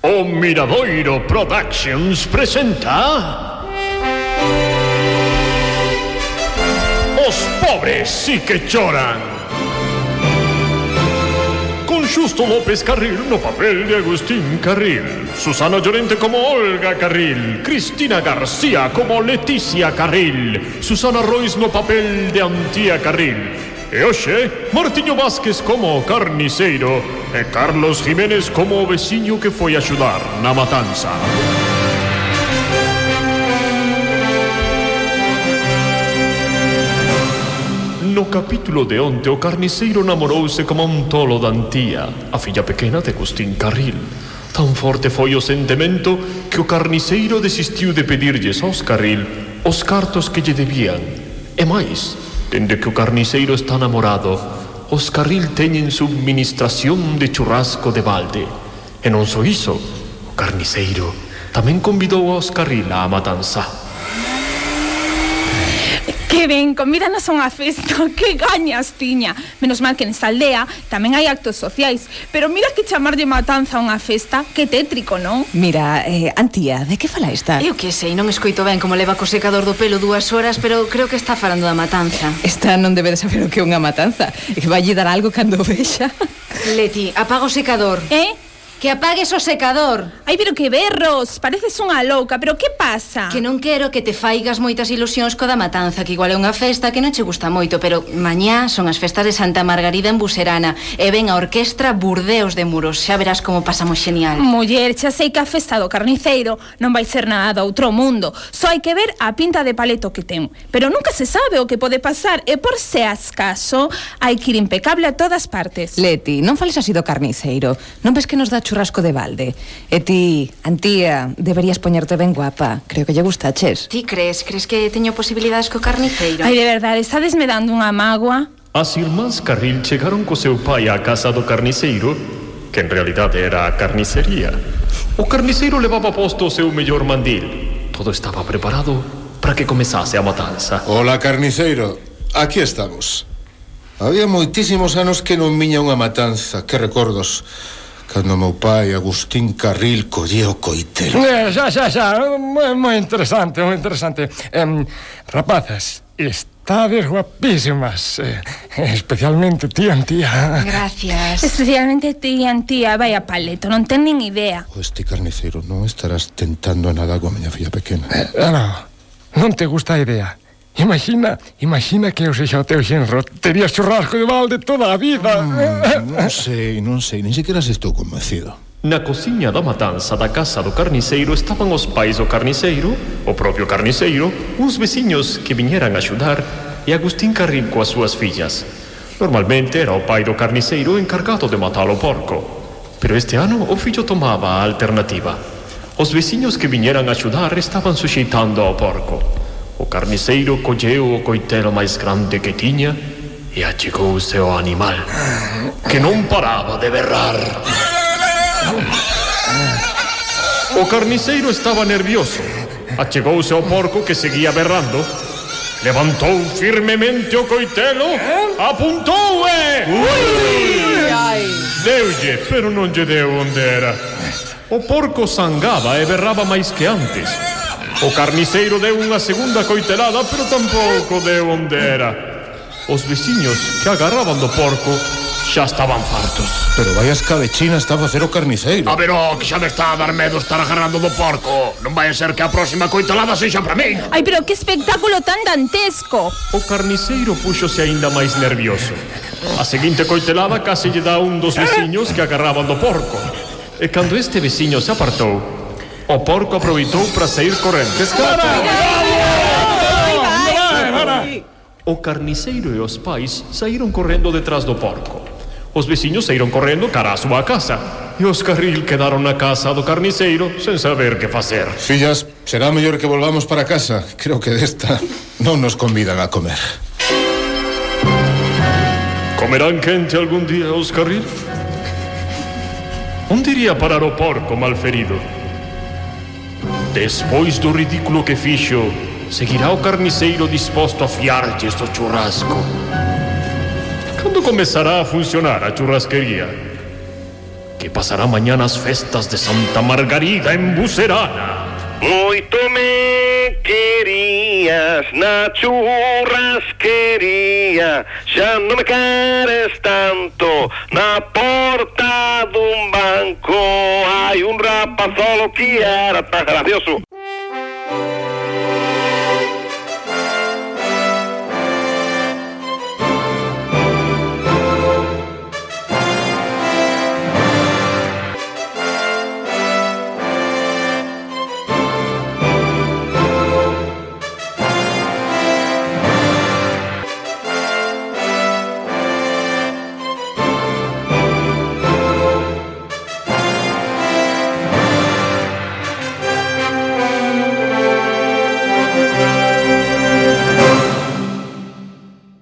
O Miradoiro Productions presenta Os pobres sí que choran. Con Xusto López Carril no papel de Agustín Carril. Susana Llorente como Olga Carril. Cristina García como Leticia Carril. Susana Rois no papel de Antía Carril E hoxe, Martiño Vázquez como o carniceiro e Carlos Jiménez como o veciño que foi axudar na matanza. No capítulo de onte, o carniceiro namorouse como un tolo dantía, a filla pequena de Agustín Carril. Tan forte foi o sentimento que o carniceiro desistiu de pedirlles aos Carril os cartos que lle debían. E máis, Dende que o carniceiro está namorado, os carril teñen subministración de churrasco de balde. E non só iso, o carniceiro tamén convidou aos carril á matanza que ven, convídanos a unha festa, que gañas tiña. Menos mal que nesta aldea tamén hai actos sociais, pero mira que chamarlle matanza a unha festa, que tétrico, non? Mira, eh, Antía, de que fala esta? Eu que sei, non escoito ben como leva co secador do pelo dúas horas, pero creo que está falando da matanza. Esta non debe de saber o que é unha matanza, e que vai dar algo cando vexa. Leti, apaga o secador. Eh? Que apagues o secador. Ai, pero que berros, pareces unha louca, pero que pasa? Que non quero que te faigas moitas ilusións coda matanza, que igual é unha festa que non che gusta moito, pero mañá son as festas de Santa Margarida en Buserana e ven a orquestra Burdeos de Muros, xa verás como pasamos xenial. Muller, xa sei que a festa do carniceiro non vai ser nada do outro mundo, só hai que ver a pinta de paleto que ten, pero nunca se sabe o que pode pasar e por se as caso hai que ir impecable a todas partes. Leti, non fales así do carniceiro, non ves que nos dá churrasco de balde. E ti, Antía, deberías poñerte ben guapa. Creo que lle gustaches. Ti crees? Crees que teño posibilidades co carniceiro? Ai, de verdade, estades me dando unha mágoa? As irmás Carril chegaron co seu pai á casa do carniceiro, que en realidade era a carnicería. O carniceiro levaba posto o seu mellor mandil. Todo estaba preparado para que comezase a matanza. Ola, carniceiro. Aquí estamos. Había moitísimos anos que non miña unha matanza, que recordos. Cando meu pai, Agustín Carril, collía o coitelo. Eh, xa, xa, xa, moi, moi interesante, moi interesante. Eh, rapazas, estades guapísimas, eh, especialmente ti, Antía. Gracias. Especialmente ti, Antía, vai a paleto, non ten nin idea. O este carniceiro non estarás tentando nada coa miña filla pequena. Eh, non, non te gusta a idea. Imagina, imagina que eu sexa o teu xenro Terías churrasco de balde toda a vida mm, Non sei, non sei, nin sequera se estou convencido Na cociña da matanza da casa do carniceiro estaban os pais do carniceiro, o propio carniceiro, uns veciños que viñeran a axudar e Agustín Carril coas súas fillas. Normalmente era o pai do carniceiro encargado de matar o porco, pero este ano o fillo tomaba a alternativa. Os veciños que viñeran a axudar estaban suxeitando ao porco. O carniceiro colleu o coitelo máis grande que tiña e achegouse ao animal, que non paraba de berrar. O carniceiro estaba nervioso. Achegouse ao porco que seguía berrando. Levantou firmemente o coitelo, apuntou e... Deulle, pero non lle deu onde era. O porco sangaba e berraba máis que antes. O carniceiro deu unha segunda coitelada, pero tampouco deu onde era. Os veciños que agarraban do porco xa estaban fartos. Pero vai a escabechina está a facer o carniceiro. A ver, oh, que xa me está a dar medo estar agarrando do porco. Non vai a ser que a próxima coitelada sexa para min. Ai, pero que espectáculo tan dantesco. O carniceiro puxose aínda máis nervioso. A seguinte coitelada case lle dá un dos veciños que agarraban do porco. E cando este veciño se apartou, O porco aproveitou para sair correndo. O carniceiro e os pais saíron correndo detrás do porco. Os veciños saíron correndo cara a súa casa. E os carril quedaron na casa do carniceiro sen saber que facer. Fillas, será mellor que volvamos para casa. Creo que desta non nos convidan a comer. Comerán quente algún día os carril? Onde iría parar o porco malferido? Despois do ridículo que fixo, seguirá o carniceiro disposto a fiarlle este churrasco. Cando comezará a funcionar a churrasquería? que pasará mañana as festas de Santa Margarida en Bucerana. Moito me querías na churrasquería Xa non me queres tanto Na porta dun hay un rap solo quiera, está gracioso.